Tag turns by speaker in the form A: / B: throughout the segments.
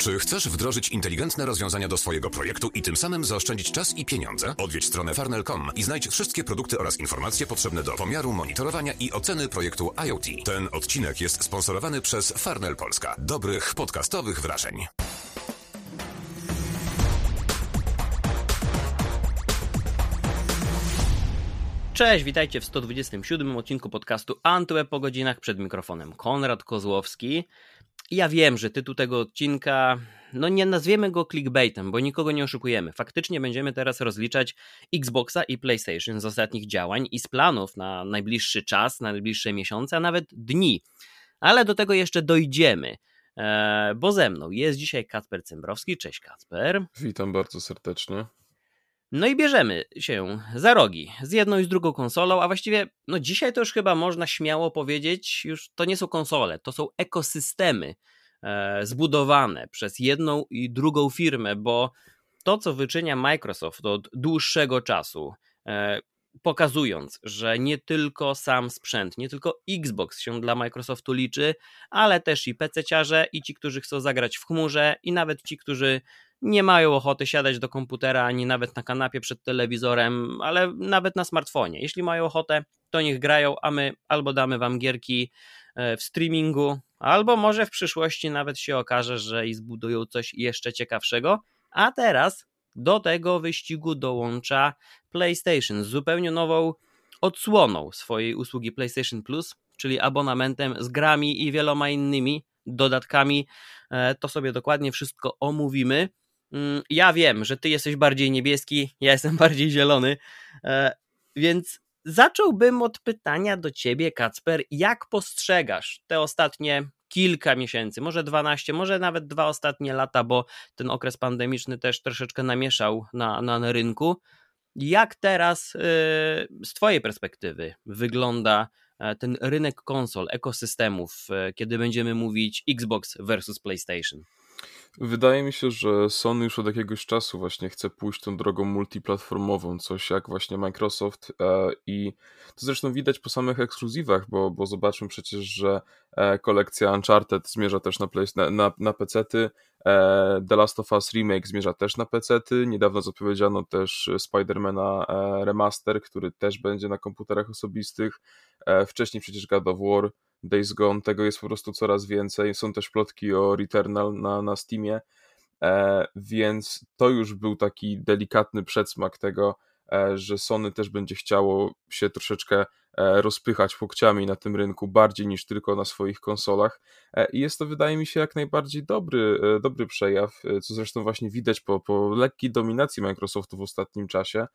A: Czy chcesz wdrożyć inteligentne rozwiązania do swojego projektu i tym samym zaoszczędzić czas i pieniądze? Odwiedź stronę farnel.com i znajdź wszystkie produkty oraz informacje potrzebne do pomiaru, monitorowania i oceny projektu IoT. Ten odcinek jest sponsorowany przez Farnel Polska. Dobrych podcastowych wrażeń.
B: Cześć, witajcie w 127 odcinku podcastu Antweb po godzinach przed mikrofonem. Konrad Kozłowski. Ja wiem, że tytuł tego odcinka, no nie nazwiemy go clickbaitem, bo nikogo nie oszukujemy. Faktycznie będziemy teraz rozliczać Xboxa i PlayStation z ostatnich działań i z planów na najbliższy czas, na najbliższe miesiące, a nawet dni. Ale do tego jeszcze dojdziemy, e, bo ze mną jest dzisiaj Kacper Cembrowski. Cześć Kacper.
C: Witam bardzo serdecznie.
B: No i bierzemy się za rogi z jedną i z drugą konsolą, a właściwie no dzisiaj to już chyba można śmiało powiedzieć, już to nie są konsole, to są ekosystemy e, zbudowane przez jedną i drugą firmę, bo to co wyczynia Microsoft od dłuższego czasu, e, pokazując, że nie tylko sam sprzęt, nie tylko Xbox się dla Microsoftu liczy, ale też i PC-ciarze i ci, którzy chcą zagrać w chmurze i nawet ci, którzy nie mają ochoty siadać do komputera ani nawet na kanapie przed telewizorem, ale nawet na smartfonie. Jeśli mają ochotę, to niech grają, a my albo damy wam gierki e, w streamingu, albo może w przyszłości nawet się okaże, że i zbudują coś jeszcze ciekawszego. A teraz do tego wyścigu dołącza PlayStation z zupełnie nową odsłoną swojej usługi PlayStation Plus, czyli abonamentem z grami i wieloma innymi dodatkami. E, to sobie dokładnie wszystko omówimy. Mm, ja wiem, że ty jesteś bardziej niebieski, ja jestem bardziej zielony, e, więc zacząłbym od pytania do ciebie, Kacper, jak postrzegasz te ostatnie kilka miesięcy, może 12, może nawet dwa ostatnie lata, bo ten okres pandemiczny też troszeczkę namieszał na, na rynku. Jak teraz e, z Twojej perspektywy wygląda e, ten rynek konsol, ekosystemów, kiedy będziemy mówić Xbox versus PlayStation?
C: Wydaje mi się, że Sony już od jakiegoś czasu właśnie chce pójść tą drogą multiplatformową, coś jak właśnie Microsoft e, i to zresztą widać po samych ekskluzywach, bo, bo zobaczmy przecież, że e, kolekcja Uncharted zmierza też na, play, na, na, na e, The Last of Us Remake zmierza też na PC-ty, niedawno zapowiedziano też Spidermana Remaster, który też będzie na komputerach osobistych, wcześniej przecież God of War, Days Gone, tego jest po prostu coraz więcej. Są też plotki o Returnal na, na Steamie, e, więc to już był taki delikatny przedsmak tego, e, że Sony też będzie chciało się troszeczkę e, rozpychać pokciami na tym rynku bardziej niż tylko na swoich konsolach. E, I jest to, wydaje mi się, jak najbardziej dobry, e, dobry przejaw, e, co zresztą właśnie widać po, po lekkiej dominacji Microsoftu w ostatnim czasie.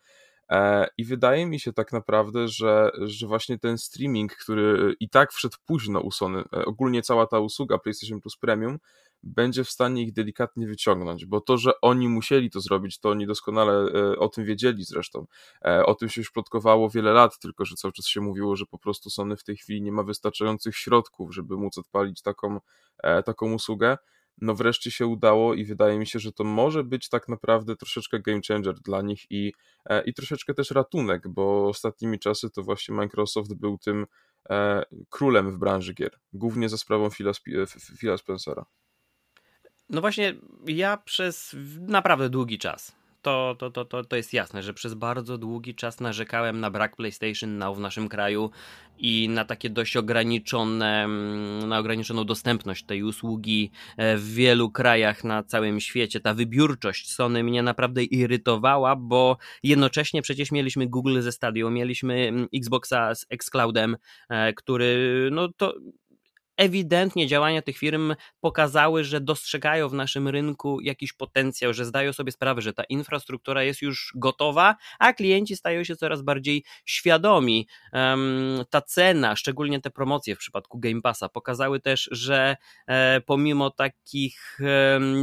C: E, I wydaje mi się tak naprawdę, że, że właśnie ten streaming, który i tak wszedł późno u Sony, e, ogólnie cała ta usługa PlayStation Plus Premium, będzie w stanie ich delikatnie wyciągnąć, bo to, że oni musieli to zrobić, to oni doskonale e, o tym wiedzieli zresztą. O tym się już plotkowało wiele lat, tylko że cały czas się mówiło, że po prostu Sony w tej chwili nie ma wystarczających środków, żeby móc odpalić taką, taką usługę no wreszcie się udało i wydaje mi się, że to może być tak naprawdę troszeczkę game changer dla nich i, e, i troszeczkę też ratunek, bo ostatnimi czasy to właśnie Microsoft był tym e, królem w branży gier, głównie za sprawą Phila, e, Phila Spencera.
B: No właśnie, ja przez naprawdę długi czas to, to, to, to, to jest jasne, że przez bardzo długi czas narzekałem na brak PlayStation Now w naszym kraju i na takie dość ograniczone, mm, na ograniczoną dostępność tej usługi e, w wielu krajach na całym świecie. Ta wybiórczość Sony mnie naprawdę irytowała, bo jednocześnie przecież mieliśmy Google ze Stadio, mieliśmy mm, Xboxa z Xcloudem, e, który no to ewidentnie działania tych firm pokazały, że dostrzegają w naszym rynku jakiś potencjał, że zdają sobie sprawę, że ta infrastruktura jest już gotowa, a klienci stają się coraz bardziej świadomi. Ta cena, szczególnie te promocje w przypadku Game Passa, pokazały też, że e, pomimo takich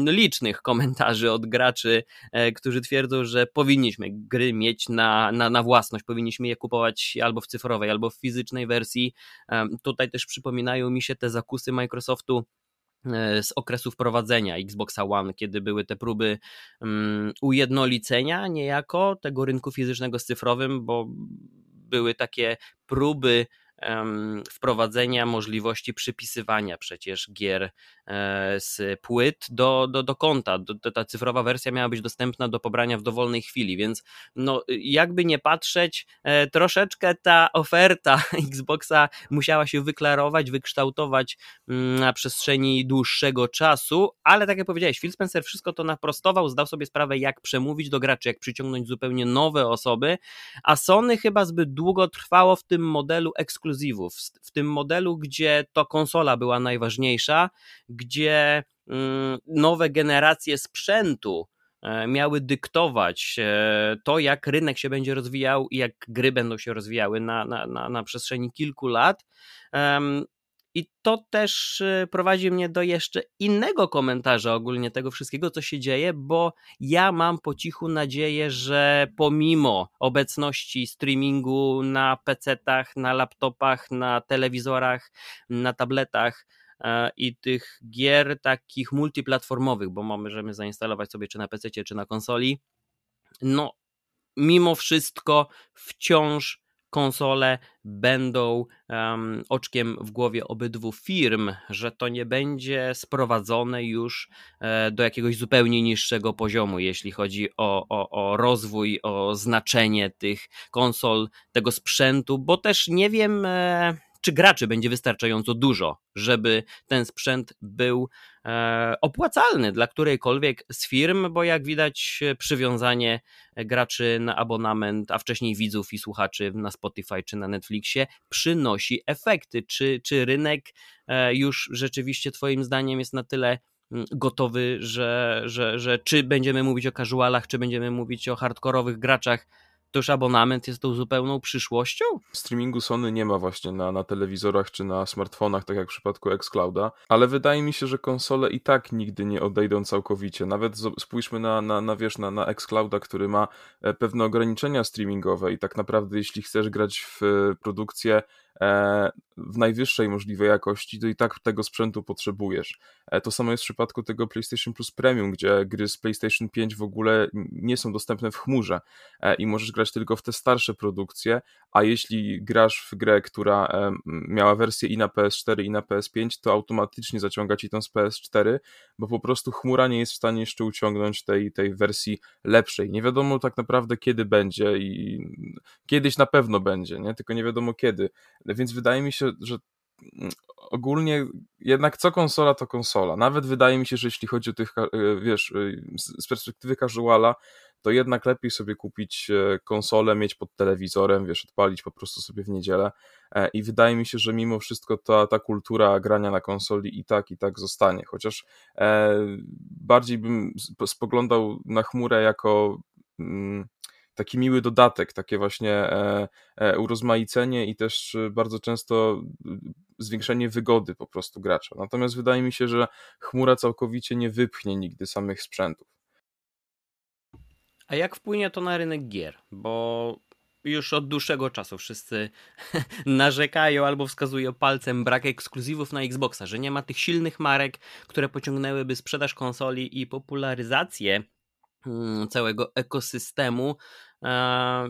B: licznych komentarzy od graczy, e, którzy twierdzą, że powinniśmy gry mieć na, na, na własność, powinniśmy je kupować albo w cyfrowej, albo w fizycznej wersji, tutaj też przypominają mi się te zakusy Microsoftu e, z okresu wprowadzenia Xboxa One, kiedy były te próby um, ujednolicenia niejako tego rynku fizycznego z cyfrowym, bo były takie próby wprowadzenia możliwości przypisywania przecież gier e, z płyt do, do, do konta. Ta cyfrowa wersja miała być dostępna do pobrania w dowolnej chwili, więc no, jakby nie patrzeć, e, troszeczkę ta oferta Xboxa musiała się wyklarować, wykształtować mm, na przestrzeni dłuższego czasu, ale tak jak powiedziałeś, Phil Spencer wszystko to naprostował, zdał sobie sprawę, jak przemówić do graczy, jak przyciągnąć zupełnie nowe osoby, a Sony chyba zbyt długo trwało w tym modelu ekskluzywów, w tym modelu, gdzie to konsola była najważniejsza, gdzie mm, nowe generacje sprzętu e, miały dyktować e, to, jak rynek się będzie rozwijał i jak gry będą się rozwijały na, na, na, na przestrzeni kilku lat. I to też y, prowadzi mnie do jeszcze innego komentarza ogólnie tego wszystkiego, co się dzieje, bo ja mam po cichu nadzieję, że pomimo obecności streamingu na PC-tach, na laptopach, na telewizorach, na tabletach, e, i tych gier takich multiplatformowych, bo możemy zainstalować sobie czy na PC, czy na konsoli. No, mimo wszystko wciąż konsole będą um, oczkiem w głowie obydwu firm, że to nie będzie sprowadzone już e, do jakiegoś zupełnie niższego poziomu, jeśli chodzi o, o, o rozwój, o znaczenie tych konsol, tego sprzętu, bo też nie wiem. E, czy graczy będzie wystarczająco dużo, żeby ten sprzęt był opłacalny dla którejkolwiek z firm, bo jak widać przywiązanie graczy na abonament, a wcześniej widzów i słuchaczy na Spotify czy na Netflixie przynosi efekty. Czy, czy rynek e, już rzeczywiście Twoim zdaniem jest na tyle mm, gotowy, że, że, że czy będziemy mówić o casualach, czy będziemy mówić o hardkorowych graczach, to już abonament jest tą zupełną przyszłością?
C: Streamingu Sony nie ma właśnie na, na telewizorach czy na smartfonach, tak jak w przypadku Xclouda, ale wydaje mi się, że konsole i tak nigdy nie odejdą całkowicie. Nawet spójrzmy na, na, na wiesz, na, na Xclouda, który ma e, pewne ograniczenia streamingowe i tak naprawdę jeśli chcesz grać w e, produkcję w najwyższej możliwej jakości, to i tak tego sprzętu potrzebujesz. E, to samo jest w przypadku tego PlayStation Plus Premium, gdzie gry z PlayStation 5 w ogóle nie są dostępne w chmurze e, i możesz grać tylko w te starsze produkcje, a jeśli grasz w grę, która miała wersję i na PS4 i na PS5, to automatycznie zaciąga ci tą z PS4, bo po prostu chmura nie jest w stanie jeszcze uciągnąć tej, tej wersji lepszej. Nie wiadomo tak naprawdę kiedy będzie i kiedyś na pewno będzie, nie? tylko nie wiadomo kiedy więc wydaje mi się, że mm, ogólnie jednak co konsola to konsola. Nawet wydaje mi się, że jeśli chodzi o tych, e, wiesz, e, z perspektywy casuala, to jednak lepiej sobie kupić e, konsolę, mieć pod telewizorem, wiesz, odpalić po prostu sobie w niedzielę. I wydaje mi się, że mimo wszystko ta, ta kultura grania na konsoli i tak, i tak zostanie. Chociaż bardziej bym spoglądał na chmurę jako. Taki miły dodatek, takie właśnie e, e, urozmaicenie i też e, bardzo często zwiększenie wygody po prostu gracza. Natomiast wydaje mi się, że chmura całkowicie nie wypchnie nigdy samych sprzętów.
B: A jak wpłynie to na rynek gier? Bo już od dłuższego czasu wszyscy narzekają albo wskazują palcem brak ekskluzywów na Xboxa, że nie ma tych silnych marek, które pociągnęłyby sprzedaż konsoli i popularyzację całego ekosystemu.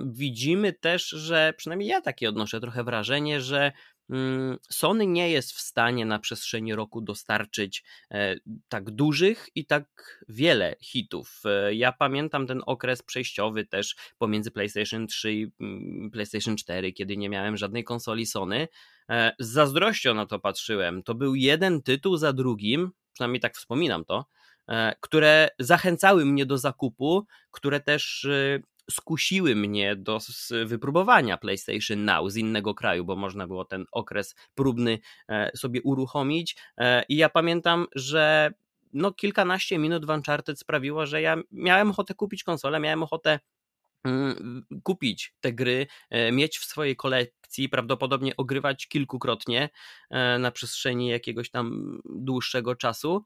B: Widzimy też, że przynajmniej ja takie odnoszę trochę wrażenie, że mm, Sony nie jest w stanie na przestrzeni roku dostarczyć e, tak dużych i tak wiele hitów. E, ja pamiętam ten okres przejściowy też pomiędzy PlayStation 3 i mm, PlayStation 4, kiedy nie miałem żadnej konsoli Sony. E, z zazdrością na to patrzyłem. To był jeden tytuł za drugim, przynajmniej tak wspominam to które zachęcały mnie do zakupu, które też e, skusiły mnie do wypróbowania PlayStation Now z innego kraju, bo można było ten okres próbny e, sobie uruchomić. I ja pamiętam, że no kilkanaście minut w Uncharted sprawiło, że ja miałem ochotę kupić konsolę, miałem ochotę mm, kupić te gry, mieć w swojej kolekcji, prawdopodobnie ogrywać kilkukrotnie na przestrzeni jakiegoś tam dłuższego czasu.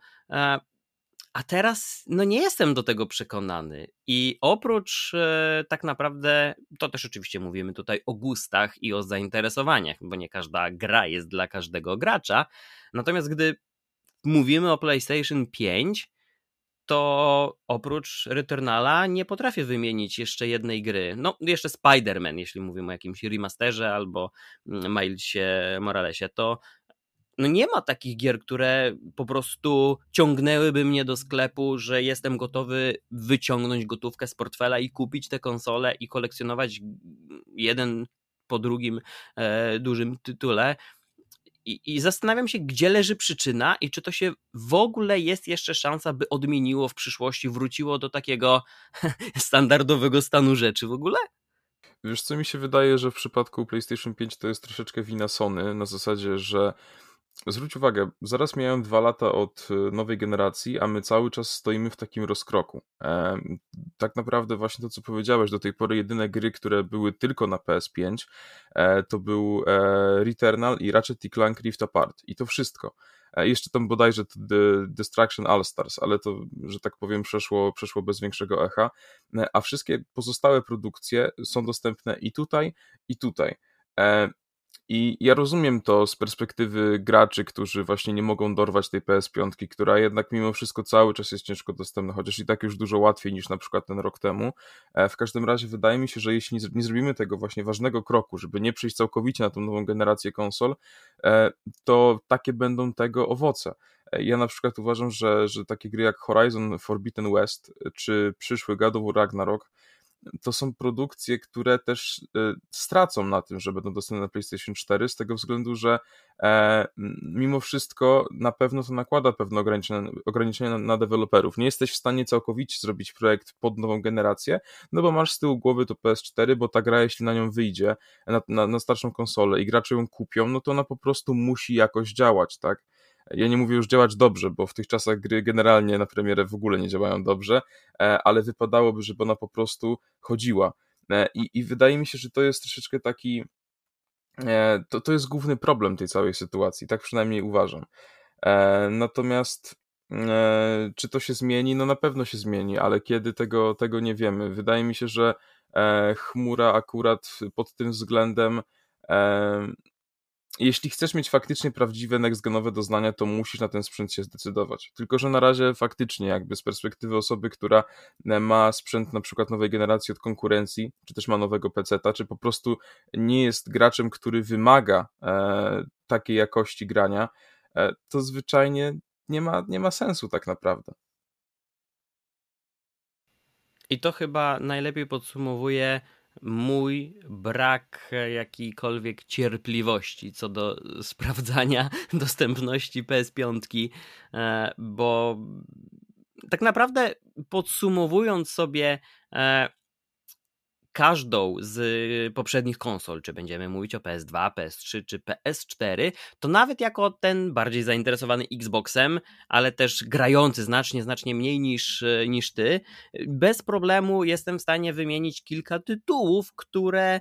B: A teraz no nie jestem do tego przekonany. I oprócz e, tak naprawdę, to też oczywiście mówimy tutaj o gustach i o zainteresowaniach, bo nie każda gra jest dla każdego gracza. Natomiast gdy mówimy o PlayStation 5, to oprócz Returnala nie potrafię wymienić jeszcze jednej gry. No, jeszcze Spider-Man, jeśli mówimy o jakimś remasterze albo mm, Milesie Moralesie, to no nie ma takich gier, które po prostu ciągnęłyby mnie do sklepu, że jestem gotowy wyciągnąć gotówkę z portfela i kupić tę konsolę i kolekcjonować jeden po drugim e, dużym tytule. I, I, zastanawiam się, gdzie leży przyczyna i czy to się w ogóle jest jeszcze szansa, by odmieniło w przyszłości, wróciło do takiego standardowego stanu rzeczy w ogóle?
C: Wiesz co, mi się wydaje, że w przypadku PlayStation 5 to jest troszeczkę wina Sony, na zasadzie, że Zwróć uwagę, zaraz miałem dwa lata od y, nowej generacji, a my cały czas stoimy w takim rozkroku. E, tak naprawdę właśnie to, co powiedziałeś, do tej pory jedyne gry, które były tylko na PS5, e, to był e, Returnal i Ratchet Clank Rift Apart. I to wszystko. E, jeszcze tam bodajże The Destruction All Stars, ale to, że tak powiem, przeszło, przeszło bez większego echa. E, a wszystkie pozostałe produkcje są dostępne i tutaj, i tutaj. I ja rozumiem to z perspektywy graczy, którzy właśnie nie mogą dorwać tej PS5, która jednak mimo wszystko cały czas jest ciężko dostępna, chociaż i tak już dużo łatwiej niż na przykład ten rok temu. E, w każdym razie wydaje mi się, że jeśli nie zrobimy tego właśnie ważnego kroku, żeby nie przejść całkowicie na tą nową generację konsol, e, to takie będą tego owoce. E, ja na przykład uważam, że, że takie gry jak Horizon Forbidden West czy przyszły God of Ragnarok to są produkcje, które też e, stracą na tym, że będą dostępne na PlayStation 4, z tego względu, że e, mimo wszystko na pewno to nakłada pewne ograniczenia, ograniczenia na, deweloperów. Nie jesteś w stanie całkowicie zrobić projekt pod nową generację, no bo masz z tyłu głowy to PS4, bo ta gra, jeśli na nią wyjdzie, na, na, na starszą konsolę i gracze ją kupią, no to ona po prostu musi jakoś działać, tak? Ja nie mówię już działać dobrze, bo w tych czasach gry generalnie na premierę w ogóle nie działają dobrze, e, ale wypadałoby, żeby ona po prostu chodziła. E, I, i wydaje mi się, że to jest troszeczkę taki. E, to, to jest główny problem tej całej sytuacji, tak przynajmniej uważam. Natomiast czy to się zmieni? No na pewno się zmieni, ale kiedy tego, tego nie wiemy. Wydaje mi się, że chmura akurat pod tym względem jeśli chcesz mieć faktycznie prawdziwe next-genowe doznania, to musisz na ten sprzęt się zdecydować. Tylko, że na razie faktycznie jakby z perspektywy osoby, która e, ma sprzęt na przykład nowej generacji od konkurencji, czy też ma nowego PC-ta, czy po prostu nie jest graczem, który wymaga e, takiej jakości grania, e, to zwyczajnie nie ma, nie ma sensu tak naprawdę.
B: I to chyba najlepiej podsumowuje mój brak jakiejkolwiek cierpliwości co do sprawdzania dostępności PS5, e, bo tak naprawdę podsumowując sobie e, każdą z poprzednich konsol, czy będziemy mówić o PS2, PS3 czy PS4, to nawet jako ten bardziej zainteresowany Xboxem, ale też grający znacznie, znacznie mniej niż, niż ty, bez problemu jestem w stanie wymienić kilka tytułów, które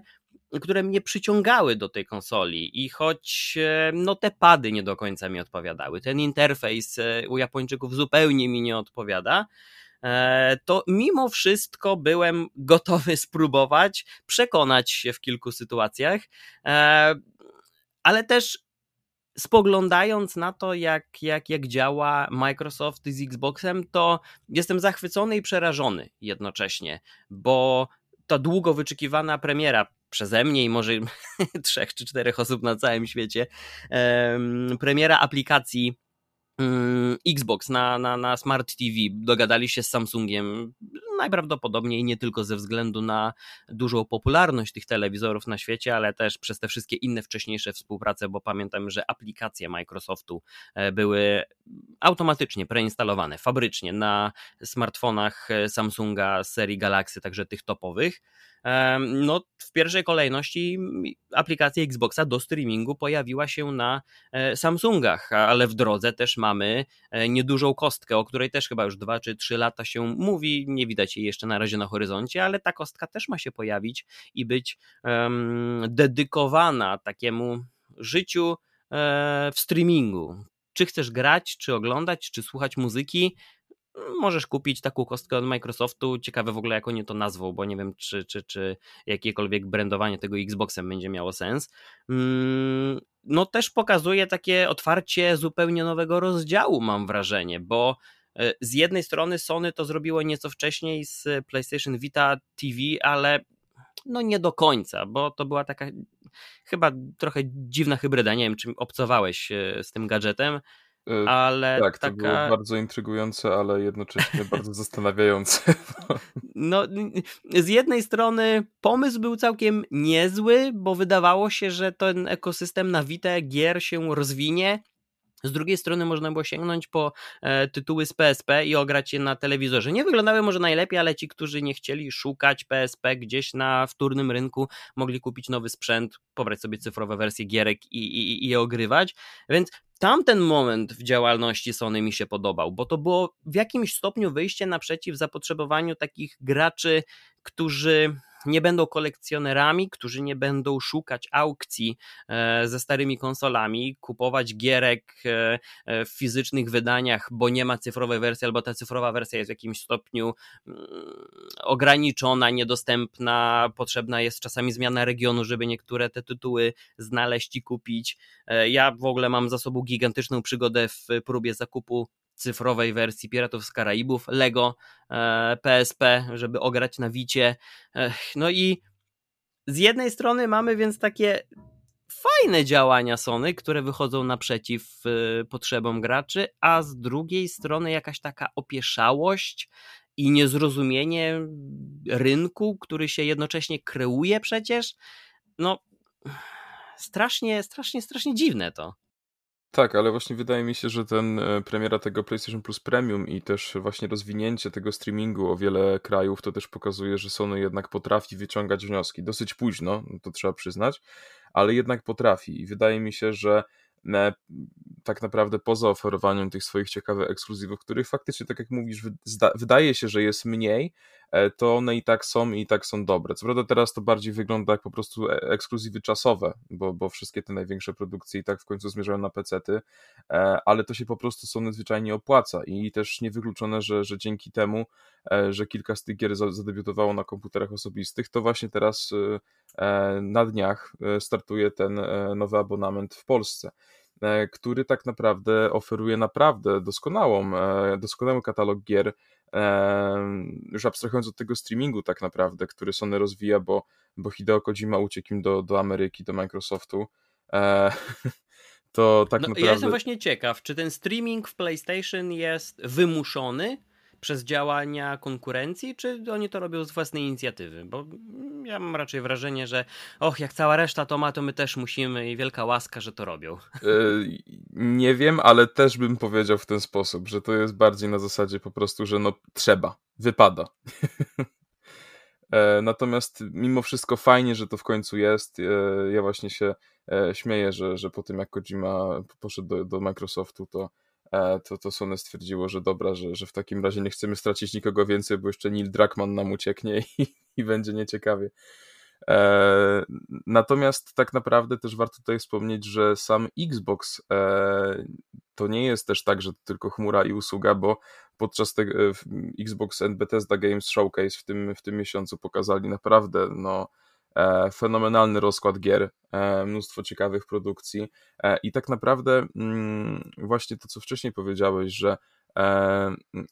B: które mnie przyciągały do tej konsoli. I choć e, no te pady nie do końca mi odpowiadały, ten interfejs e, u Japończyków zupełnie mi nie odpowiada, to mimo wszystko byłem gotowy spróbować, przekonać się w kilku sytuacjach, e, ale też spoglądając na to, jak, jak, jak działa Microsoft z Xboxem, to jestem zachwycony i przerażony jednocześnie, bo ta długo wyczekiwana premiera przeze mnie i może trzech czy czterech osób na całym świecie, premiera aplikacji Xbox na, na, na Smart TV dogadali się z Samsungiem najprawdopodobniej nie tylko ze względu na dużą popularność tych telewizorów na świecie, ale też przez te wszystkie inne wcześniejsze współprace, bo pamiętam, że aplikacje Microsoftu e, były automatycznie preinstalowane fabrycznie na smartfonach e, Samsunga serii Galaxy, także tych topowych. No w pierwszej kolejności aplikacja Xboxa do streamingu pojawiła się na e, Samsungach, ale w drodze też mamy niedużą kostkę, o której też chyba już dwa czy trzy lata się mówi, nie widać jej jeszcze na razie na horyzoncie, ale ta kostka też ma się pojawić i być um, dedykowana takiemu życiu e, w streamingu. Czy chcesz grać, czy oglądać, czy słuchać muzyki, możesz kupić taką kostkę od Microsoftu. Ciekawe w ogóle, jak oni to nazwą, bo nie wiem, czy, czy, czy jakiekolwiek brandowanie tego Xboxem będzie miało sens. Mm, no też pokazuje takie otwarcie zupełnie nowego rozdziału, mam wrażenie, bo z jednej strony Sony to zrobiło nieco wcześniej z PlayStation Vita TV, ale no nie do końca, bo to była taka chyba trochę dziwna hybryda. Nie wiem, czy obcowałeś z tym gadżetem. E, ale
C: tak,
B: taka...
C: to było bardzo intrygujące, ale jednocześnie bardzo zastanawiające.
B: No, z jednej strony pomysł był całkiem niezły, bo wydawało się, że ten ekosystem na Vita gier się rozwinie, z drugiej strony można było sięgnąć po e, tytuły z PSP i ograć je na telewizorze. Nie wyglądały może najlepiej, ale ci, którzy nie chcieli szukać PSP gdzieś na wtórnym rynku, mogli kupić nowy sprzęt, pobrać sobie cyfrowe wersje gierek i, i, i je ogrywać. Więc tamten moment w działalności Sony mi się podobał, bo to było w jakimś stopniu wyjście naprzeciw zapotrzebowaniu takich graczy, którzy nie będą kolekcjonerami, którzy nie będą szukać aukcji e, ze starymi konsolami, kupować gierek e, e, w fizycznych wydaniach, bo nie ma cyfrowej wersji, albo ta cyfrowa wersja jest w jakimś stopniu mm, ograniczona, niedostępna, potrzebna jest czasami zmiana regionu, żeby niektóre te tytuły znaleźć i kupić. Ja w ogóle mam za sobą gigantyczną przygodę w próbie zakupu cyfrowej wersji Piratów z Karaibów, Lego PSP, e, żeby ograć na Wicie. No i z jednej strony mamy więc takie fajne działania Sony, które wychodzą naprzeciw e, potrzebom graczy, a z drugiej strony jakaś taka opieszałość i niezrozumienie rynku, który się jednocześnie kreuje przecież. No strasznie, strasznie, strasznie dziwne to.
C: Tak, ale właśnie wydaje mi się, że ten e, premiera tego PlayStation Plus Premium i też właśnie rozwinięcie tego streamingu o wiele krajów to też pokazuje, że Sony jednak potrafi wyciągać wnioski. Dosyć późno, no to trzeba przyznać, ale jednak potrafi i wydaje mi się, że tak naprawdę poza oferowaniem tych swoich ciekawych ekskluzywów, których faktycznie, tak jak mówisz, wydaje się, że jest mniej, e, to one i tak są i tak są dobre. Co prawda teraz to bardziej wygląda jak po prostu e, ekskluzywy czasowe, bo, bo wszystkie te największe produkcje i tak w końcu zmierzają na pecety, e, ale to się po prostu są zwyczajnie opłaca i też niewykluczone, że, że dzięki temu, że kilka z tych gier zadebiutowało na komputerach osobistych, to właśnie teraz na dniach startuje ten nowy abonament w Polsce. E, który tak naprawdę oferuje naprawdę doskonałą, e, doskonały katalog gier, e, już abstrahując od tego streamingu tak naprawdę, który Sony rozwija, bo, bo Hideo Kojima uciekł im do, do Ameryki, do Microsoftu. To tak no, naprawdę...
B: Ja jestem właśnie ciekaw, czy ten streaming w PlayStation jest wymuszony, przez działania konkurencji, czy oni to robią z własnej inicjatywy? Bo ja mam raczej wrażenie, że och, jak cała reszta to ma, to my też musimy i wielka łaska, że to robią.
C: Yy, nie wiem, ale też bym powiedział w ten sposób, że to jest bardziej na zasadzie po prostu, że no trzeba, wypada. E, natomiast mimo wszystko fajnie, że to w końcu jest. E, ja właśnie się śmieję, że, że po tym jak Kojima poszedł do, do Microsoftu, to E, to, to Sony stwierdziło, że dobra, że, że w takim razie nie chcemy stracić nikogo więcej, bo jeszcze Neil Druckmann nam ucieknie i, i będzie nieciekawie. E, natomiast tak naprawdę też warto tutaj wspomnieć, że sam Xbox e, to nie jest też tak, że to tylko chmura i usługa, bo podczas tego Xbox and Bethesda Games Showcase w tym, w tym miesiącu pokazali naprawdę no, E, fenomenalny rozkład gier, e, mnóstwo ciekawych produkcji e, i tak naprawdę mm, właśnie to, co wcześniej powiedziałeś, że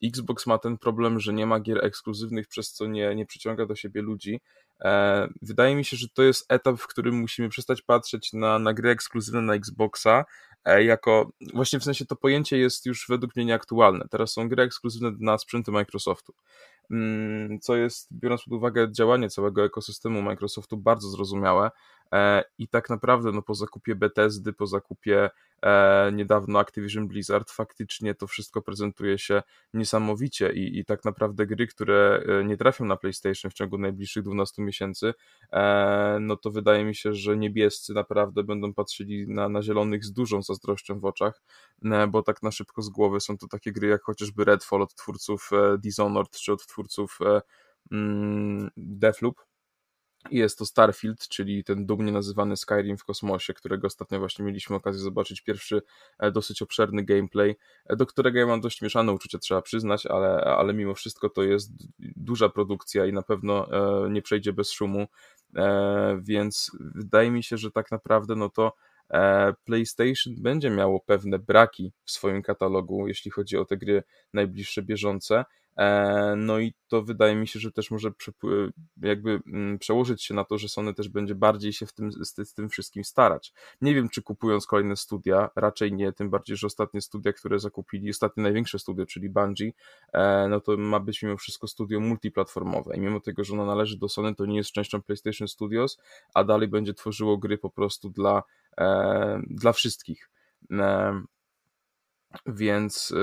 C: Xbox ma ten problem, że nie ma gier ekskluzywnych, przez co nie, nie przyciąga do siebie ludzi. Wydaje mi się, że to jest etap, w którym musimy przestać patrzeć na, na gry ekskluzywne na Xboxa, jako właśnie w sensie to pojęcie jest już według mnie nieaktualne. Teraz są gry ekskluzywne na sprzęty Microsoftu. Mm, co jest, biorąc pod uwagę działanie całego ekosystemu Microsoftu, bardzo zrozumiałe i tak naprawdę no, po zakupie Bethesdy, po zakupie e, niedawno Activision Blizzard, faktycznie to wszystko prezentuje się niesamowicie i, i tak naprawdę gry, które e, nie trafią na PlayStation w ciągu najbliższych 12 miesięcy, no to wydaje mi się, że niebiescy naprawdę będą patrzyli na, na zielonych z dużą zazdrością w oczach, bo tak na szybko z głowy są to takie gry jak chociażby Redfall od twórców Dishonored czy od twórców mm, Deathloop, jest to Starfield, czyli ten dumnie nazywany Skyrim w kosmosie, którego ostatnio właśnie mieliśmy okazję zobaczyć pierwszy e, dosyć obszerny gameplay, e, do którego ja mam dość mieszane uczucia, trzeba przyznać, ale, ale mimo wszystko to jest duża produkcja i na pewno e, nie przejdzie bez szumu, więc wydaje mi się, że tak naprawdę no to PlayStation będzie miało pewne braki w swoim katalogu, jeśli chodzi o te gry najbliższe bieżące, no i to wydaje mi się, że też może jakby mm, przełożyć się na to, że Sony też będzie bardziej się w tym, z, tym wszystkim starać. Nie wiem, czy kupując kolejne studia, raczej nie, tym bardziej, że ostatnie studia, które zakupili, ostatnie największe studio, czyli Bungie, e, no to ma być mimo wszystko studio multiplatformowe i mimo tego, że ono należy do Sony, to nie jest częścią PlayStation Studios, a dalej będzie tworzyło gry po prostu dla, e, dla wszystkich. Więc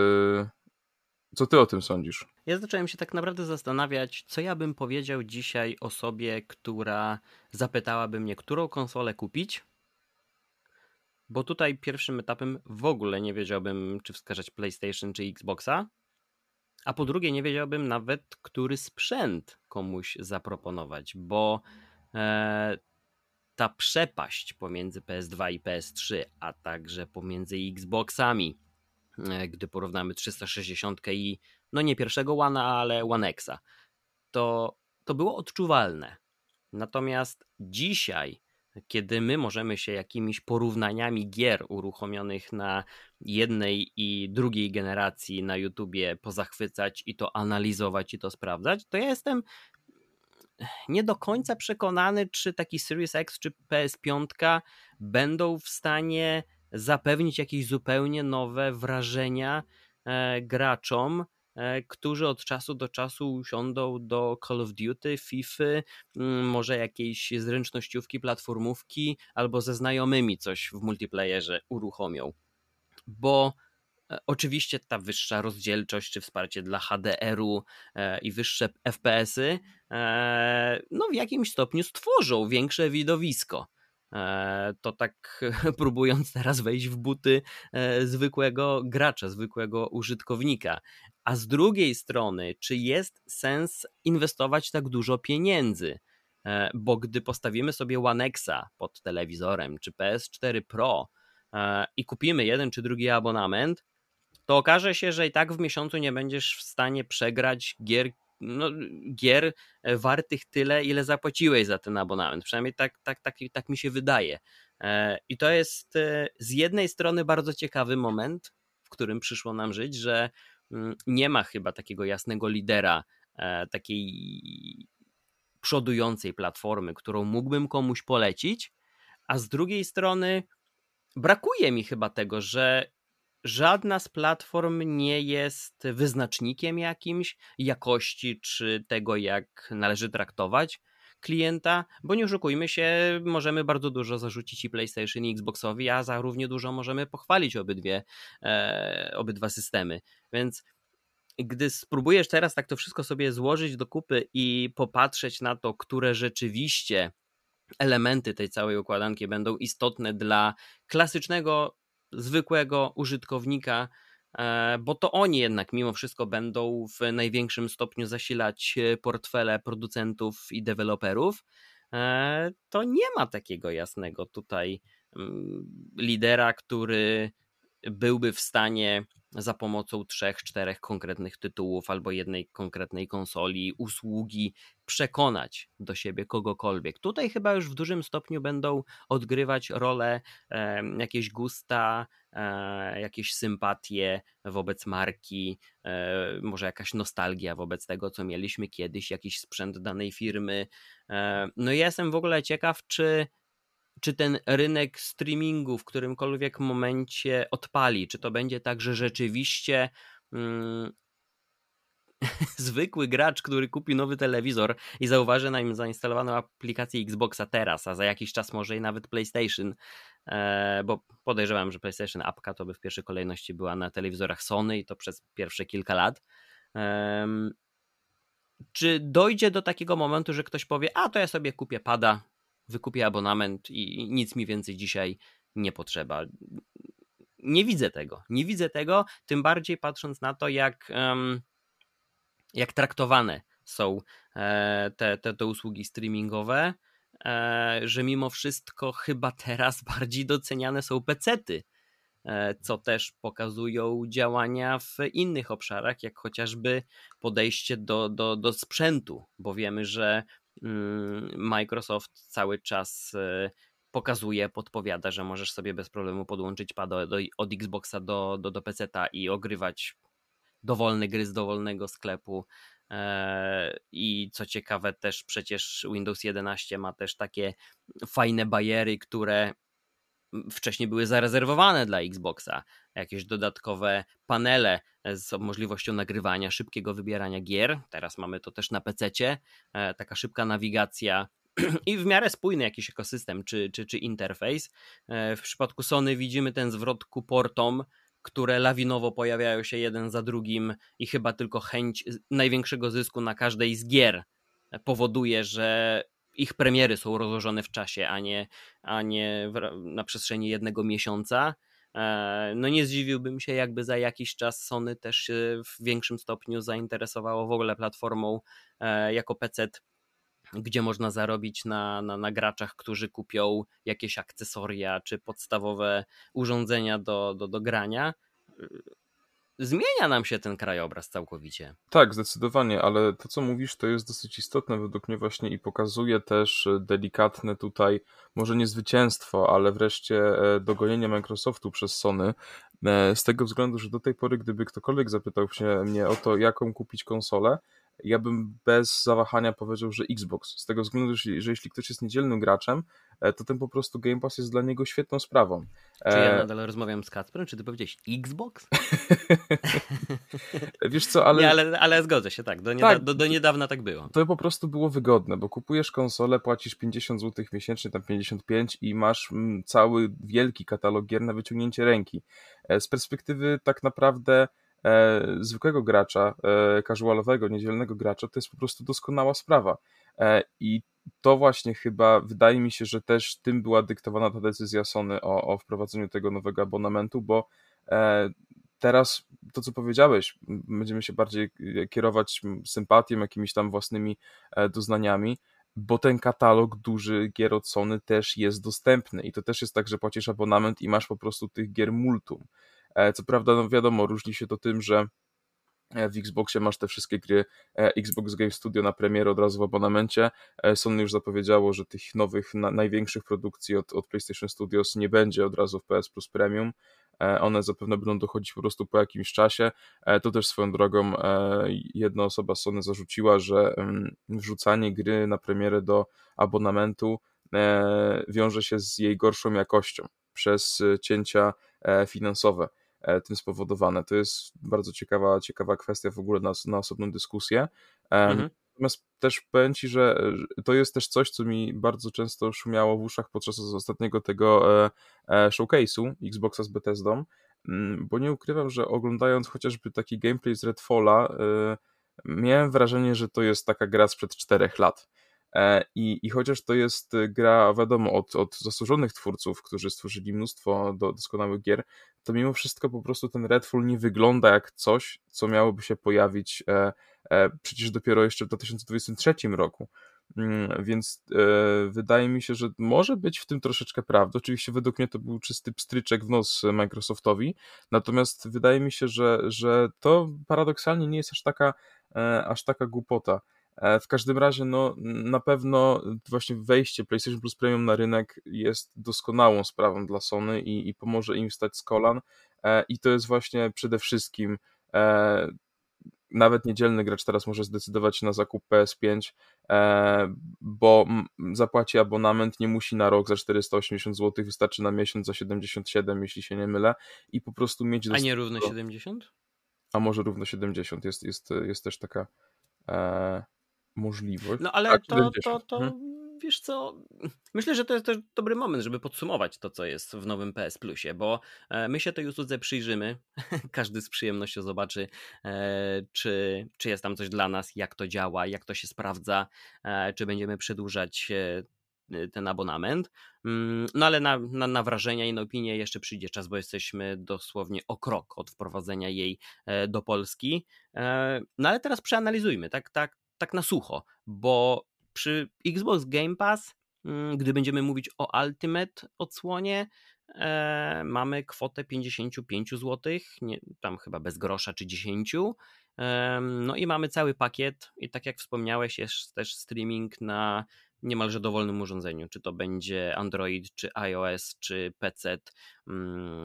C: co ty o tym sądzisz?
B: Ja zacząłem się tak naprawdę zastanawiać, co ja bym powiedział dzisiaj osobie, która zapytałaby mnie, którą konsolę kupić. Bo tutaj pierwszym etapem w ogóle nie wiedziałbym, czy wskazać PlayStation czy Xboxa. A po drugie, nie wiedziałbym nawet, który sprzęt komuś zaproponować, bo e, ta przepaść pomiędzy PS2 i PS3, a także pomiędzy Xboxami, gdy porównamy 360 i no nie pierwszego One, ale One Xa, to, to było odczuwalne. Natomiast dzisiaj, kiedy my możemy się jakimiś porównaniami gier uruchomionych na jednej i drugiej generacji na YouTubie pozachwycać i to analizować i to sprawdzać, to ja jestem nie do końca przekonany, czy taki Series X czy PS5 będą w stanie zapewnić jakieś zupełnie nowe wrażenia e, graczom, e, którzy od czasu do czasu usiądą do Call of Duty, FIFA, mm, może jakiejś zręcznościówki, platformówki, albo ze znajomymi coś w multiplayerze uruchomią. Bo e, Oczywiście ta wyższa rozdzielczość czy wsparcie dla HDR-u i wyższe FPS-y no w jakimś stopniu stworzą większe widowisko. E, to tak próbując teraz wejść w buty e, zwykłego gracza, zwykłego użytkownika. A z drugiej strony, czy jest sens inwestować tak dużo pieniędzy? E, bo gdy postawimy sobie One Xa pod telewizorem, czy PS4 Pro i kupimy jeden czy drugi abonament, to okaże się, że i tak w miesiącu nie będziesz w stanie przegrać gier no, gier e, wartych tyle, ile zapłaciłeś za ten abonament. Przynajmniej tak, tak, tak, tak mi się wydaje. E, I to jest e, z jednej strony bardzo ciekawy moment, w którym przyszło nam żyć, że mm, nie ma chyba takiego jasnego lidera, takiej przodującej platformy, którą mógłbym komuś polecić, a z drugiej strony brakuje mi chyba tego, że żadna z platform nie jest wyznacznikiem jakimś jakości czy tego, jak należy traktować klienta, bo nie oszukujmy się, możemy bardzo dużo zarzucić i PlayStation i Xboxowi, a za równie dużo możemy pochwalić obydwie, e, obydwa systemy. Więc gdy spróbujesz teraz tak to wszystko sobie złożyć do kupy i popatrzeć na to, które rzeczywiście elementy tej całej układanki będą istotne dla klasycznego zwykłego użytkownika, e, bo to oni jednak mimo wszystko będą w największym stopniu zasilać e, portfele producentów i deweloperów, e, to nie ma takiego jasnego tutaj mm, lidera, który byłby w stanie za pomocą trzech, czterech konkretnych tytułów albo jednej konkretnej konsoli, usługi przekonać do siebie kogokolwiek. Tutaj chyba już w dużym stopniu będą odgrywać rolę e, jakieś gusta, e, jakieś sympatie wobec marki, e, może jakaś nostalgia wobec tego, co mieliśmy kiedyś, jakiś sprzęt danej firmy. E, no ja jestem w ogóle ciekaw, czy czy ten rynek streamingu w którymkolwiek momencie odpali, czy to będzie tak, że rzeczywiście mm, zwykły gracz, który kupi nowy telewizor i zauważy na nim zainstalowaną aplikację Xboxa teraz, a za jakiś czas może i nawet PlayStation, e, bo podejrzewam, że PlayStation apka to by w pierwszej kolejności była na telewizorach Sony i to przez pierwsze kilka lat. Czy dojdzie do takiego momentu, że ktoś powie, a to ja sobie kupię pada, wykupię abonament i nic mi więcej dzisiaj nie potrzeba. Nie widzę tego. Nie widzę tego, tym bardziej patrząc na to, jak, jak traktowane są e, te, te, te usługi streamingowe, e, że mimo wszystko chyba teraz bardziej doceniane są pecety, e, co też pokazują działania w innych obszarach, jak chociażby podejście do, do, do sprzętu, bo wiemy, że Microsoft cały czas e, pokazuje, podpowiada, że możesz sobie bez problemu podłączyć pada do, od Xboxa do, do, do PC-ta i ogrywać dowolne gry z dowolnego sklepu. E, I co ciekawe, też przecież Windows 11 ma też takie fajne bariery, które wcześniej były zarezerwowane dla Xboxa. Jakieś dodatkowe panele z możliwością nagrywania, szybkiego wybierania gier. Teraz mamy to też na PC. E, taka szybka nawigacja i w miarę spójny jakiś ekosystem czy, czy, czy interfejs. E, w przypadku Sony widzimy ten zwrot ku portom, które lawinowo pojawiają się jeden za drugim i chyba tylko chęć największego zysku na każdej z gier powoduje, że ich premiery są rozłożone w czasie, a nie, a nie na przestrzeni jednego miesiąca. E, no nie zdziwiłbym się, jakby za jakiś czas Sony też się w większym stopniu zainteresowało w ogóle platformą e, jako PC gdzie można zarobić na, na, na graczach, którzy kupią jakieś akcesoria czy podstawowe urządzenia do, do, do grania. Zmienia nam się ten krajobraz całkowicie.
C: Tak, zdecydowanie, ale to co mówisz to jest dosyć istotne według mnie właśnie i pokazuje też delikatne tutaj, może nie zwycięstwo, ale wreszcie e, dogonienie Microsoftu przez Sony. E, z tego względu, że do tej pory, gdyby ktokolwiek zapytał się mnie o to, jaką kupić konsolę, ja bym bez zawahania powiedział, że Xbox. Z tego względu, że, że jeśli ktoś jest niedzielnym graczem, e, to ten po prostu Game Pass jest dla niego świetną sprawą.
B: Czy ja e, nadal rozmawiam z Kacprem? Czy ty powiedziałeś Xbox?
C: Wiesz co, ale...
B: Nie, ale, ale zgodzę się, tak. Do, nieda... tak. Do, do niedawna tak było.
C: To po prostu było wygodne, bo kupujesz konsolę, płacisz 50 zł miesięcznie, tam 55 i masz mm, cały wielki katalog gier na wyciągnięcie ręki. E, z perspektywy tak naprawdę e, zwykłego gracza, e, casualowego, niedzielnego gracza, to jest po prostu doskonała sprawa. E, I to właśnie chyba wydaje mi się, że też tym była dyktowana ta decyzja Sony o, o wprowadzeniu tego nowego abonamentu, bo e, teraz to, co powiedziałeś, będziemy się bardziej kierować sympatią, jakimiś tam własnymi e, doznaniami, bo ten katalog duży gier od Sony też jest dostępny i to też jest tak, że płacisz abonament i masz po prostu tych gier multum. E, co prawda, no wiadomo, różni się to tym, że e, w Xboxie masz te wszystkie gry e, Xbox Game Studio na premierę od razu w abonamencie. Sony już zapowiedziało, że tych nowych, na, największych produkcji od, od PlayStation Studios nie będzie od razu w PS Plus Premium. One zapewne będą dochodzić po prostu po jakimś czasie. To też swoją drogą jedna osoba Sony zarzuciła, że wrzucanie gry na premierę do abonamentu wiąże się z jej gorszą jakością przez cięcia finansowe. E, tym spowodowane. To jest bardzo ciekawa, ciekawa kwestia w ogóle na, na osobną dyskusję. Mhm. Natomiast też powiem Ci, że to jest też coś, co mi bardzo często szumiało w uszach podczas ostatniego tego e, e, showcase'u Xboxa z Bethesdą, mm, bo nie ukrywam, że oglądając chociażby taki gameplay z Redfalla, miałem wrażenie, że to jest taka gra sprzed czterech lat. E, I, I chociaż to jest y, gra, wiadomo, od, od zasłużonych twórców, którzy stworzyli mnóstwo do, doskonałych gier, to mimo wszystko po prostu ten Redfall nie wygląda jak coś, co miałoby się pojawić e, e, przecież dopiero jeszcze w 2023 roku. Mm, więc e, wydaje mi się, że może być w tym troszeczkę prawdy. Oczywiście według mnie to był czysty pstryczek w nos Microsoftowi, natomiast wydaje mi się, że, że to paradoksalnie nie jest aż taka, e, aż taka głupota. E, w każdym razie, no, na pewno właśnie wejście PlayStation Plus Premium na rynek jest doskonałą sprawą dla Sony i, i pomoże im wstać z kolan. E, I to jest właśnie przede wszystkim e, nawet niedzielny gracz teraz może zdecydować się na zakup PS5, bo zapłaci abonament, nie musi na rok za 480 zł, wystarczy na miesiąc za 77, jeśli się nie mylę, i po prostu mieć.
B: A nie równo 70?
C: A może równo 70, jest, jest, jest też taka możliwość.
B: No ale tak, to, to, to hmm? wiesz co, myślę, że to jest też dobry moment, żeby podsumować to, co jest w nowym PS Plusie, bo e, my się tej usłudze przyjrzymy, każdy z przyjemnością zobaczy, e, czy, czy jest tam coś dla nas, jak to działa, jak to się sprawdza, e, czy będziemy przedłużać ten abonament. Mm, no ale na, na, na, wrażenia i na opinie jeszcze przyjdzie czas, bo jesteśmy dosłownie o krok od wprowadzenia jej do Polski. No ale teraz przeanalizujmy, tak, tak, tak na sucho, bo przy Xbox Game Pass, mm, gdy będziemy mówić o Ultimate odsłonie, e, mamy kwotę 55 zł, nie, tam chyba bez grosza czy 10. E, no i mamy cały pakiet i tak jak wspomniałeś, jest też streaming na niemalże dowolnym urządzeniu, czy to będzie Android, czy iOS, czy PC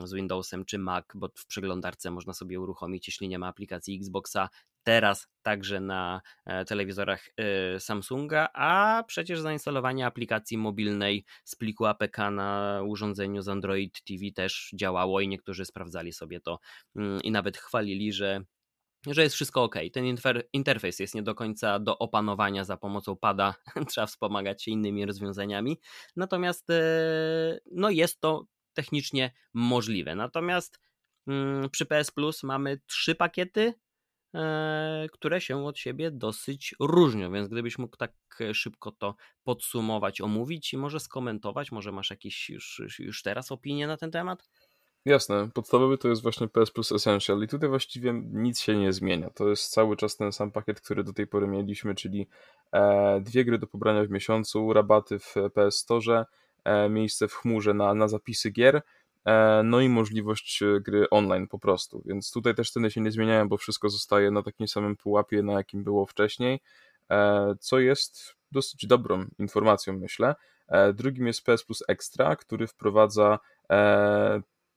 B: z Windowsem, czy Mac, bo w przeglądarce można sobie uruchomić, jeśli nie ma aplikacji Xboxa, teraz także na e, telewizorach e, Samsunga, a przecież zainstalowanie aplikacji mobilnej z pliku APK na urządzeniu z Android TV też działało i niektórzy sprawdzali sobie to mm, i nawet chwalili, że że jest wszystko ok. Ten interfejs jest nie do końca do opanowania za pomocą pada, trzeba wspomagać się innymi rozwiązaniami. Natomiast e, no jest to technicznie możliwe. Natomiast mm, przy PS Plus mamy trzy pakiety, e, które się od siebie dosyć różnią, więc gdybyś mógł tak szybko to podsumować, omówić i może skomentować, może masz jakieś już, już teraz opinie na ten temat?
C: Jasne, podstawowy to jest właśnie PS Plus Essential i tutaj właściwie nic się nie zmienia. To jest cały czas ten sam pakiet, który do tej pory mieliśmy, czyli e, dwie gry do pobrania w miesiącu, rabaty w PS Store, e, miejsce w chmurze na, na zapisy gier, e, no i możliwość gry online po prostu. Więc tutaj też ceny się nie zmieniają, bo wszystko zostaje na takim samym pułapie, na jakim było wcześniej, co jest dosyć dobrą informacją, myślę. Drugim jest PS Plus Extra, który wprowadza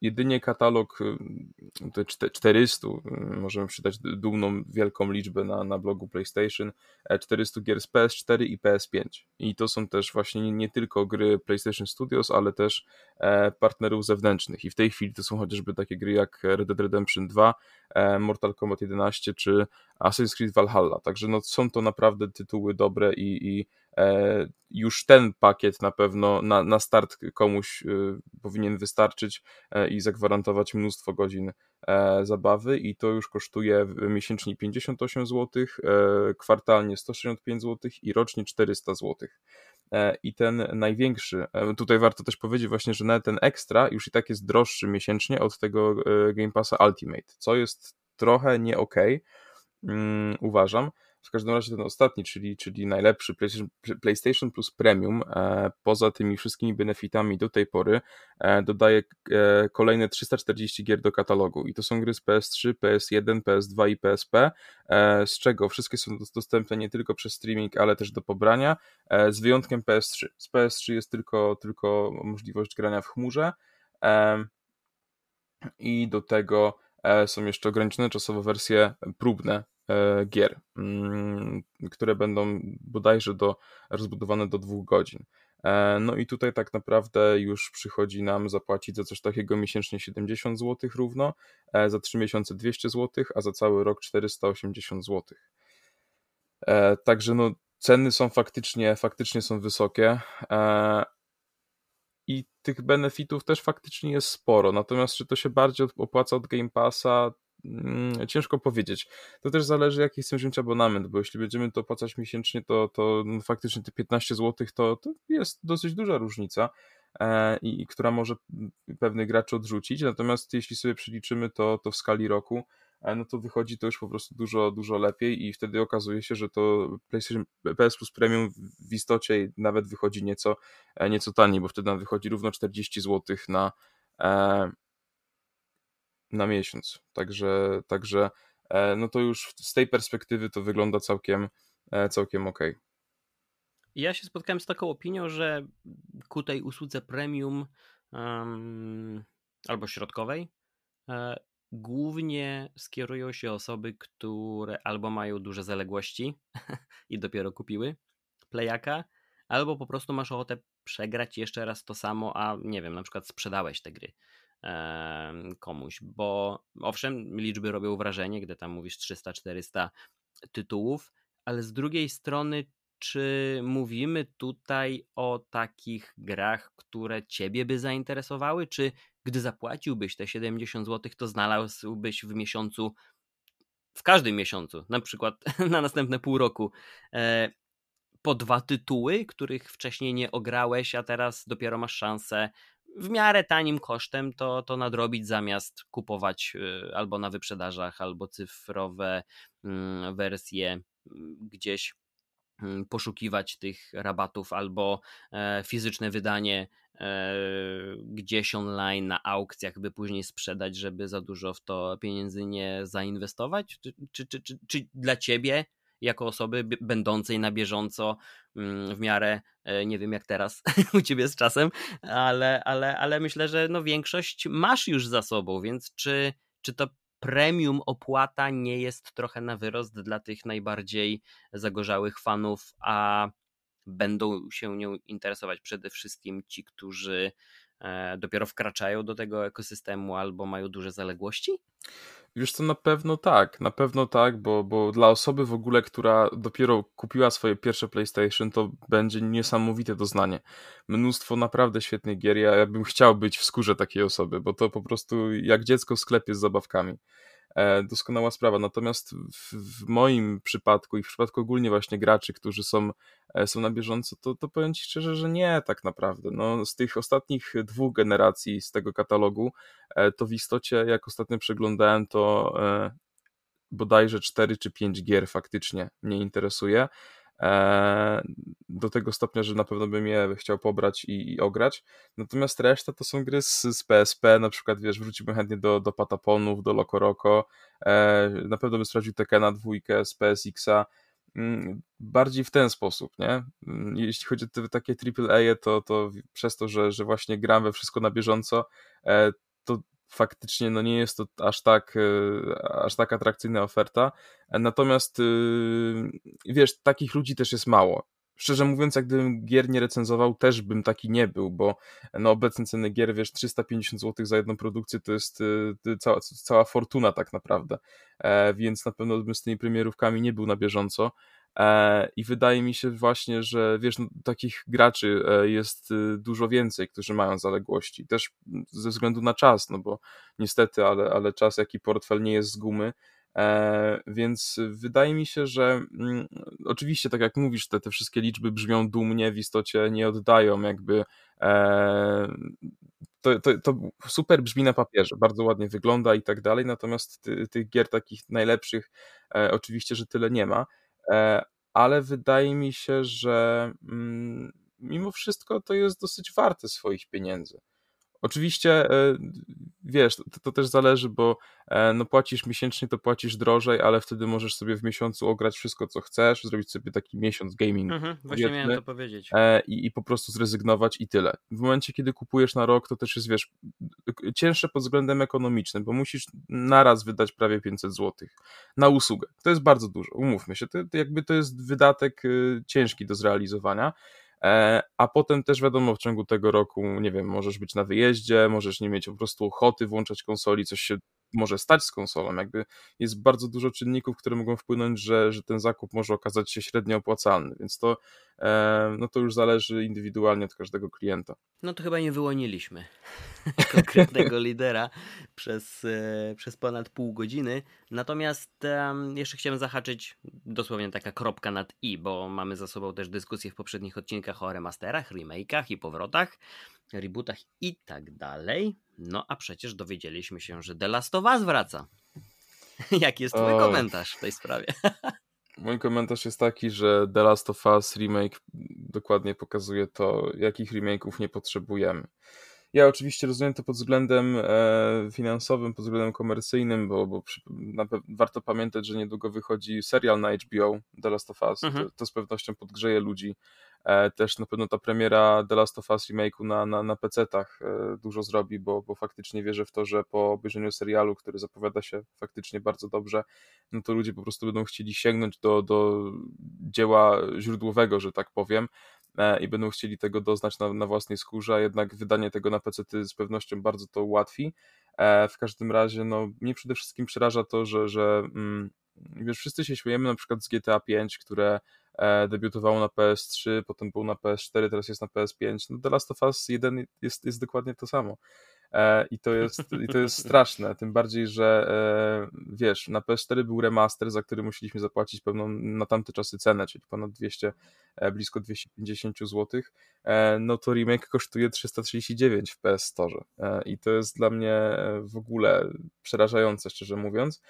C: jedynie katalog y, te 400, y, możemy przydać dumną wielką liczbę na, na blogu PlayStation, 400 e, gier z PS4 i PS5. I to są też właśnie nie tylko gry PlayStation Studios, ale też e, partnerów zewnętrznych. I w tej chwili to są chociażby takie gry jak Red Dead Redemption 2, e, Mortal Kombat 11 czy Assassin's Creed Valhalla. Także no, są to naprawdę tytuły dobre i, i już ten pakiet na pewno na, na start komuś e, powinien wystarczyć i zagwarantować mnóstwo godzin zabawy i to już kosztuje miesięcznie 58 zł, kwartalnie 165 zł i rocznie 400 zł. I ten największy, tutaj warto też powiedzieć właśnie, że nawet ten ekstra już i tak jest droższy miesięcznie od tego Game Passa Ultimate, co jest trochę nie ok, mm, uważam, w każdym razie ten ostatni, czyli, czyli najlepszy PlayStation, Plus Premium, e, poza tymi wszystkimi benefitami do tej pory, e, dodaje e, kolejne 340 gier do katalogu. I to są gry z PS3, PS1, PS2 i PSP, z czego wszystkie są dostępne nie tylko przez streaming, ale też do pobrania, z wyjątkiem PS3. Z PS3 jest tylko, tylko możliwość grania w chmurze. I do tego są jeszcze ograniczone czasowo wersje próbne gier, mm, które będą bodajże do, rozbudowane do dwóch godzin. E, no i tutaj tak naprawdę już przychodzi nam zapłacić za coś takiego miesięcznie 70 zł równo, e, za 3 miesiące 200 zł, a za cały rok 480 zł. Także no ceny są faktycznie, faktycznie są wysokie i tych benefitów też faktycznie jest sporo. Natomiast czy to się bardziej opłaca od Game Passa, Mm, ciężko powiedzieć. To też zależy, jaki chcemy wziąć abonament, bo jeśli będziemy to opłacać miesięcznie, to, to no, faktycznie te 15 zł to, to jest dosyć duża różnica. E, i, która może pewnych graczy odrzucić. Natomiast jeśli sobie przeliczymy to, to w skali roku, e, no to wychodzi to już po prostu dużo, dużo lepiej i wtedy okazuje się, że to PlayStation PS Plus Premium w istocie nawet wychodzi nieco, e, nieco taniej, bo wtedy nam wychodzi równo 40 zł na, na miesiąc. Także, także e, no to już z tej perspektywy to wygląda całkiem, e, całkiem ok.
B: Ja się spotkałem z taką opinią, że ku tej usłudze premium um, albo środkowej e, głównie skierują się osoby, które albo mają duże zaległości i dopiero kupiły playaka, albo po prostu masz ochotę przegrać jeszcze raz to samo, a nie wiem, na przykład sprzedałeś te gry komuś, bo owszem, liczby robią wrażenie, gdy tam mówisz 300-400 tytułów, ale z drugiej strony, czy mówimy tutaj o takich grach, które ciebie by zainteresowały, czy gdy zapłaciłbyś te 70 zł, to znalazłbyś w miesiącu, w każdym miesiącu, na przykład na następne pół roku, e, po dwa tytuły, których wcześniej nie ograłeś, a teraz dopiero masz szansę w miarę tanim kosztem to, to nadrobić zamiast kupować y, albo na wyprzedażach, albo cyfrowe mm, wersje mm, gdzieś mm, poszukiwać tych rabatów albo e, fizyczne wydanie e, gdzieś online na aukcjach, by później sprzedać, żeby za dużo w to pieniędzy nie zainwestować? Czy, czy, czy, czy, czy dla ciebie jako osoby będącej na bieżąco mm, w miarę, e, nie wiem jak teraz u ciebie z czasem, ale, ale, ale myślę, że no większość masz już za sobą, więc czy, czy to premium opłata nie jest trochę na wyrost dla tych najbardziej zagorzałych fanów, a będą się nią interesować przede wszystkim ci, którzy dopiero wkraczają do tego ekosystemu albo mają duże zaległości?
C: Wiesz co, na pewno tak, na pewno tak, bo, bo dla osoby w ogóle, która dopiero kupiła swoje pierwsze PlayStation, to będzie niesamowite doznanie. Mnóstwo naprawdę świetnych gier, ja bym chciał być w skórze takiej osoby, bo to po prostu jak dziecko w sklepie z zabawkami. E, doskonała sprawa. Natomiast w, w, moim przypadku i w przypadku ogólnie właśnie graczy, którzy są, e, są na bieżąco, to, to powiem Ci szczerze, że nie tak naprawdę. No, z tych ostatnich dwóch generacji z tego katalogu, e, to w istocie jak ostatnio przeglądałem, to bodajże 4 czy 5 gier faktycznie mnie interesuje. E, do tego stopnia, że na pewno bym je chciał pobrać i, i ograć. Natomiast reszta to są gry z, z PSP, na przykład wiesz, wróciłbym chętnie do, do Pataponów, do Loco Roco, e, na pewno bym sprawdził Tekena dwójkę z PSX-a, mm, bardziej w ten sposób, nie? Mm, jeśli chodzi o te takie AAA, to, to przez to, że, że właśnie gram we wszystko na bieżąco, e, faktycznie no nie jest to aż tak, e, aż tak atrakcyjna oferta. Natomiast y, wiesz, takich ludzi też jest mało. Szczerze mówiąc, jak gdybym gier nie recenzował, też bym taki nie był, bo no obecne ceny gier, wiesz, 350 zł za jedną produkcję to jest y, cała, cała fortuna tak naprawdę, e, więc na pewno bym z tymi premierówkami nie był na bieżąco. E, I wydaje mi się właśnie, że wiesz, no, takich graczy e, jest y, dużo więcej, którzy mają zaległości. Też ze względu na czas, no bo niestety, ale, ale czas, jak i portfel nie jest z gumy. E, więc wydaje mi się, że mm, oczywiście, tak jak mówisz, te, te wszystkie liczby brzmią dumnie, w istocie nie oddają jakby. To, to, to super brzmi na papierze, bardzo ładnie wygląda i tak dalej, natomiast ty, tych gier takich najlepszych oczywiście, że tyle nie ma. E, ale wydaje mi się, że mm, mimo wszystko to jest dosyć warte swoich pieniędzy. Oczywiście, e, wiesz, to, to, też zależy, bo e, no płacisz miesięcznie, to płacisz drożej, ale wtedy możesz sobie w miesiącu ograć wszystko, co chcesz, zrobić sobie taki miesiąc gaming.
B: Mhm, właśnie miałem to powiedzieć.
C: I, I po prostu zrezygnować i tyle. W momencie, kiedy kupujesz na rok, to też jest, wiesz, cięższe pod względem ekonomicznym, bo musisz naraz wydać prawie 500 zł na usługę. To jest bardzo dużo, umówmy się. To, to jakby to jest wydatek ciężki do zrealizowania. E, a potem też wiadomo, w ciągu tego roku, nie wiem, możesz być na wyjeździe, możesz nie mieć po prostu ochoty włączać konsoli, coś się może stać z konsolą. Jakby jest bardzo dużo czynników, które mogą wpłynąć, że, że ten zakup może okazać się średnio opłacalny, więc to, e, no to już zależy indywidualnie od każdego klienta.
B: No to chyba nie wyłoniliśmy konkretnego lidera przez, e, przez ponad pół godziny. Natomiast jeszcze chciałem zahaczyć dosłownie taka kropka nad i, bo mamy za sobą też dyskusję w poprzednich odcinkach o remasterach, remake'ach i powrotach rebootach i tak dalej. No a przecież dowiedzieliśmy się, że The Last of Us wraca. Jaki jest twój o... komentarz w tej sprawie?
C: Mój komentarz jest taki, że The Last of Us remake dokładnie pokazuje to, jakich remake'ów nie potrzebujemy. Ja oczywiście rozumiem to pod względem e, finansowym, pod względem komercyjnym, bo, bo przy, warto pamiętać, że niedługo wychodzi serial na HBO The Last of Us. Mhm. To, to, z pewnością podgrzeje ludzi E, też na pewno ta premiera The Last of Us remake'u na, na, na PC-tach e, dużo zrobi, bo, bo faktycznie wierzę w to, że po obejrzeniu serialu, który zapowiada się faktycznie bardzo dobrze, no to ludzie po prostu będą chcieli sięgnąć do, do dzieła źródłowego, że tak powiem, i będą chcieli tego doznać na, na własnej skórze, jednak wydanie tego na PC z pewnością bardzo to ułatwi. W każdym razie, no, mnie przede wszystkim przeraża to, że, że mm, wiesz, wszyscy się śmiejemy na przykład z GTA 5, które E, debiutowało na PS3, potem był na PS4, teraz jest na PS5. No The Last of Us 1 jest, jest dokładnie to samo. E, I to, jest, I to jest straszne, tym bardziej, że e, wiesz, na PS4 był remaster, za który musieliśmy zapłacić pewną na tamte czasy cenę, czyli ponad 200, blisko 250 zł. No to remake kosztuje 339 w PS Store. I to jest dla mnie w ogóle przerażające, szczerze mówiąc.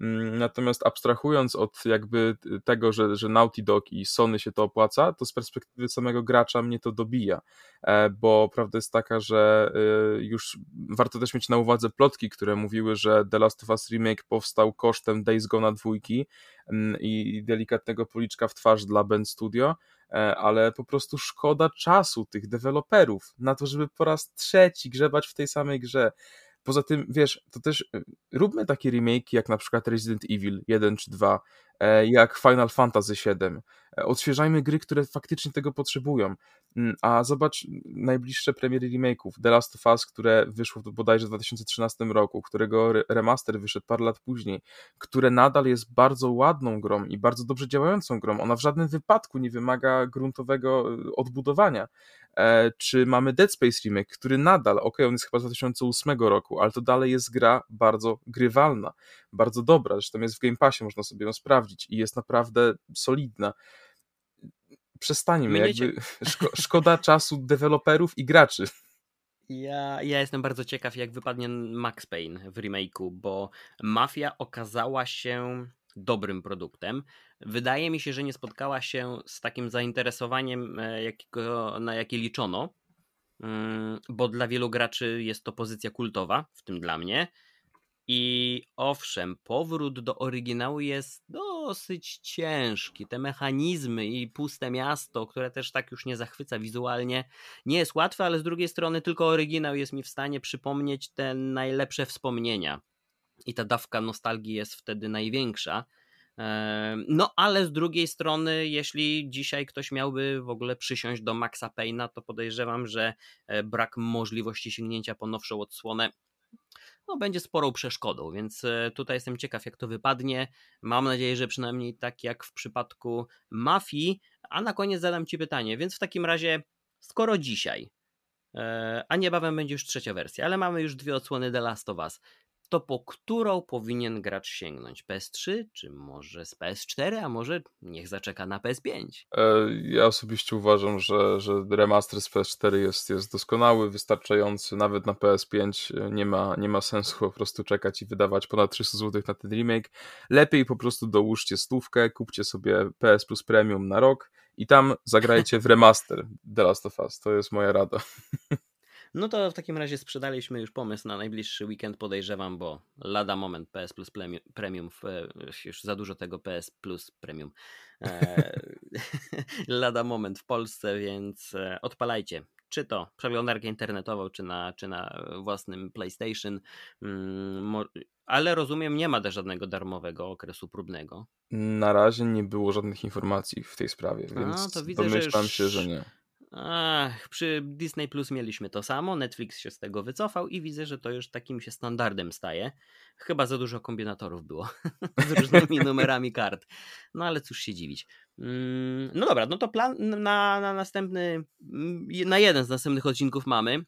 C: Mm, natomiast abstrahując od jakby tego, że, że Naughty Dog i Sony się to opłaca, to z perspektywy samego gracza mnie to dobija, e, bo prawda jest taka, że e, już warto też mieć na uwadze plotki, które mówiły, że The Last of Us Remake powstał kosztem Days Gone dwójki mm, i delikatnego policzka w twarz dla Band Studio, e, ale po prostu szkoda czasu tych deweloperów na to, żeby po raz trzeci grzebać w tej samej grze. Poza tym, wiesz, to też y, róbmy takie remake jak na przykład Resident Evil 1 czy 2, e, jak Final Fantasy VII. E, odświeżajmy gry, które faktycznie tego potrzebują. Mm, a zobacz najbliższe premiery remake'ów. The Last of Us, które wyszło bodajże w 2013 roku, którego remaster wyszedł parę lat później, które nadal jest bardzo ładną grą i bardzo dobrze działającą grą. Ona w żadnym wypadku nie wymaga gruntowego y, odbudowania. E, czy mamy Dead Space Remake, który nadal, ok, on jest chyba z 2008 roku, ale to dalej jest gra bardzo grywalna, bardzo dobra, zresztą jest w Game Passie, można sobie ją sprawdzić i jest naprawdę solidna. Przestańmy, jakby szko szkoda czasu deweloperów i graczy.
B: Ja, ja jestem bardzo ciekaw, jak wypadnie Max Payne w remake'u, bo Mafia okazała się dobrym produktem. Wydaje mi się, że nie spotkała się z takim zainteresowaniem, e, jakiego, na jakie liczono, mm, bo dla wielu graczy jest to pozycja kultowa, w tym dla mnie. I owszem, powrót do oryginału jest dosyć ciężki. Te mechanizmy i puste miasto, które też tak już nie zachwyca wizualnie, nie jest łatwe, ale z drugiej strony tylko oryginał jest mi w stanie przypomnieć te najlepsze wspomnienia. I ta dawka nostalgii jest wtedy największa. No, ale z drugiej strony, jeśli dzisiaj ktoś miałby w ogóle przysiąść do Maxa Payna, to podejrzewam, że e, brak możliwości sięgnięcia po nowszą odsłonę no, będzie sporą przeszkodą, więc e, tutaj jestem ciekaw, jak to wypadnie. Mam nadzieję, że przynajmniej tak jak w przypadku Mafii. A na koniec zadam Ci pytanie, więc w takim razie, skoro dzisiaj, e, a niebawem będzie już trzecia wersja, ale mamy już dwie odsłony The Last of Us, to po którą powinien gracz sięgnąć? PS3 czy może z PS4, a może niech zaczeka na PS5?
C: E, ja osobiście uważam, że, że remaster z PS4 jest, jest doskonały, wystarczający, nawet na PS5 nie ma, nie ma sensu po prostu czekać i wydawać ponad 300 zł na ten remake. Lepiej po prostu dołóżcie stówkę, kupcie sobie PS Plus Premium na rok i tam zagrajcie w remaster The Last of Us. To jest moja rada.
B: No to w takim razie sprzedaliśmy już pomysł na najbliższy weekend, podejrzewam, bo lada moment PS Plus Premium, e, już za dużo tego PS Plus Premium. E, lada moment w Polsce, więc e, odpalajcie. Czy to przeglądarkę internetową, czy na, czy na własnym PlayStation. Mm, ale rozumiem, nie ma też żadnego darmowego okresu próbnego.
C: Na razie nie było żadnych informacji w tej sprawie, więc A, to widzę, domyślam że już... się, że nie.
B: Ach, przy Disney Plus mieliśmy to samo, Netflix się z tego wycofał i widzę, że to już takim się standardem staje. Chyba za dużo kombinatorów było z różnymi numerami kart. No ale cóż się dziwić. Mm, no dobra, no to plan na, na następny, mm, na jeden z następnych odcinków mamy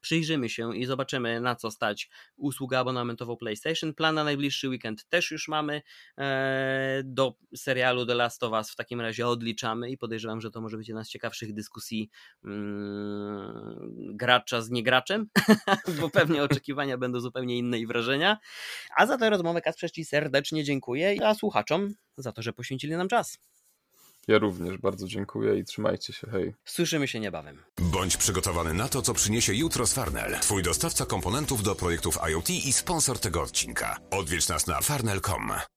B: przyjrzymy się i zobaczymy na co stać usługę abonamentową PlayStation. Plan na najbliższy weekend też już mamy. E, do serialu The Last of Us w takim razie odliczamy i podejrzewam, że to może być jedna z ciekawszych dyskusji mm, gracza z niegraczem, bo pewnie oczekiwania będą zupełnie inne i wrażenia. A za tę rozmowę Kasprze Ci serdecznie dziękuję, a słuchaczom za to, że poświęcili nam czas.
C: Ja również bardzo dziękuję i trzymajcie się, hej.
B: Słyszymy się niebawem.
A: Bądź przygotowany na to, co przyniesie jutro z Farnell. Twój dostawca komponentów do projektów IoT i sponsor tego odcinka. Odwiedź nas na farnell.com.